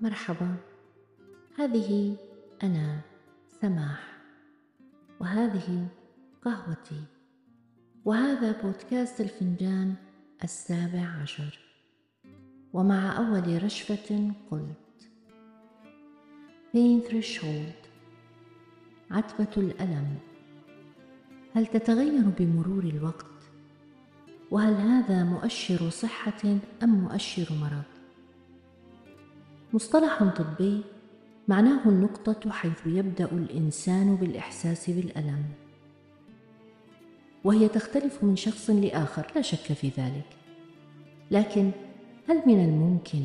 مرحبا. هذه أنا سماح. وهذه قهوتي. وهذا بودكاست الفنجان السابع عشر. ومع أول رشفة قلت. Pain threshold. عتبة الألم. هل تتغير بمرور الوقت؟ وهل هذا مؤشر صحة أم مؤشر مرض؟ مصطلح طبي معناه النقطة حيث يبدأ الإنسان بالإحساس بالألم. وهي تختلف من شخص لآخر لا شك في ذلك. لكن هل من الممكن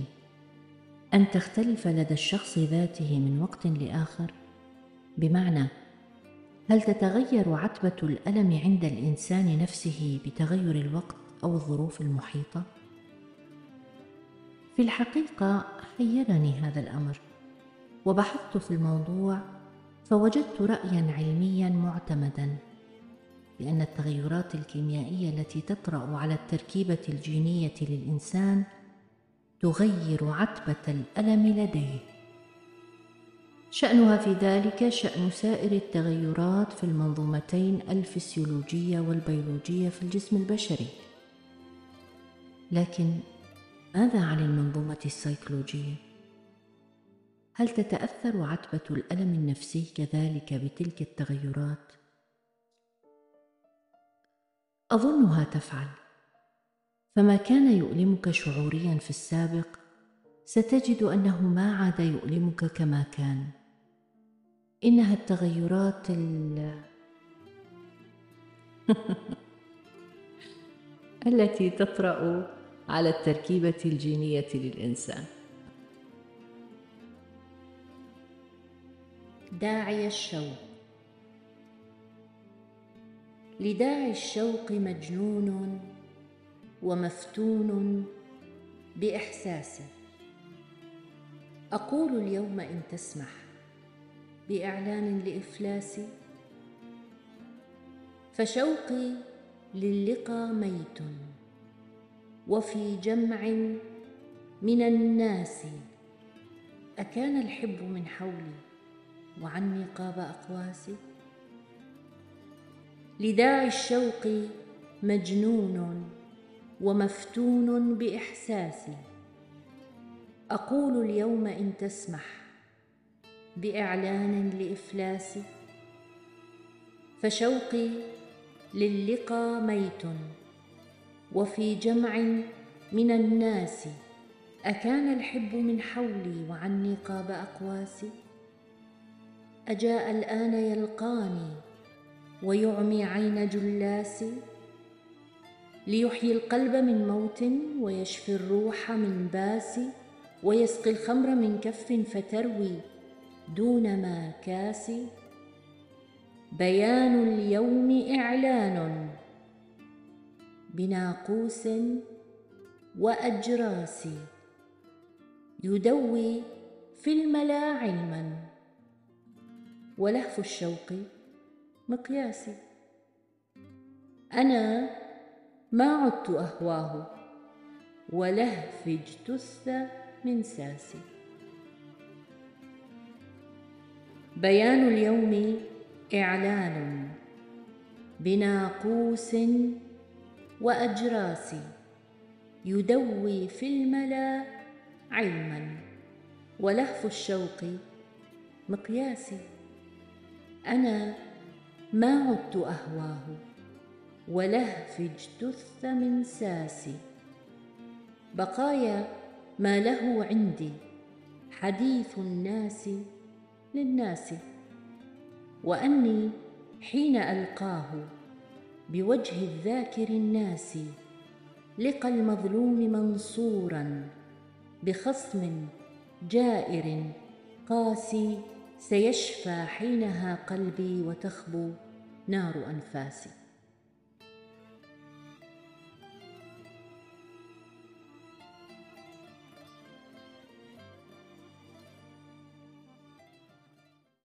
أن تختلف لدى الشخص ذاته من وقت لآخر؟ بمعنى هل تتغير عتبة الألم عند الإنسان نفسه بتغير الوقت أو الظروف المحيطة؟ في الحقيقة حيرني هذا الأمر وبحثت في الموضوع فوجدت رايا علميا معتمدا بان التغيرات الكيميائية التي تطرأ على التركيبة الجينية للإنسان تغير عتبة الألم لديه. شأنها في ذلك شأن سائر التغيرات في المنظومتين الفسيولوجية والبيولوجية في الجسم البشري. لكن ماذا عن المنظومة السيكولوجية؟ هل تتأثر عتبة الألم النفسي كذلك بتلك التغيرات؟ أظنها تفعل. فما كان يؤلمك شعوريا في السابق ستجد أنه ما عاد يؤلمك كما كان. إنها التغيرات ال التي تطرأ على التركيبة الجينية للإنسان. داعي الشوق. لداعي الشوق مجنون ومفتون باحساسه أقول اليوم إن تسمح بإعلان لافلاسي فشوقي للقى ميت. وفي جمع من الناس. أكان الحب من حولي وعني قاب أقواسي؟ لداعي الشوق مجنون ومفتون بإحساسي. أقول اليوم إن تسمح بإعلان لإفلاسي. فشوقي للقى ميت. وفي جمع من الناس أكان الحب من حولي وعني قاب أقواسي؟ أجاء الآن يلقاني ويعمي عين جلاسي؟ ليحيي القلب من موت ويشفي الروح من باس ويسقي الخمر من كف فتروي دون ما كاس بيان اليوم إعلان بناقوس وأجراس يدوي في الملا علما. ولهف الشوق مقياسي. أنا ما عدت أهواه ولهف اجتث من ساسي. بيان اليوم إعلان بناقوس واجراس يدوي في الملا علما ولهف الشوق مقياسي. أنا ما عدت أهواه ولهف اجتث من ساسي. بقايا ما له عندي حديث الناس للناس وأني حين ألقاه بوجه الذاكر الناس لقى المظلوم منصورا بخصم جائر قاسي سيشفى حينها قلبي وتخبو نار أنفاسي.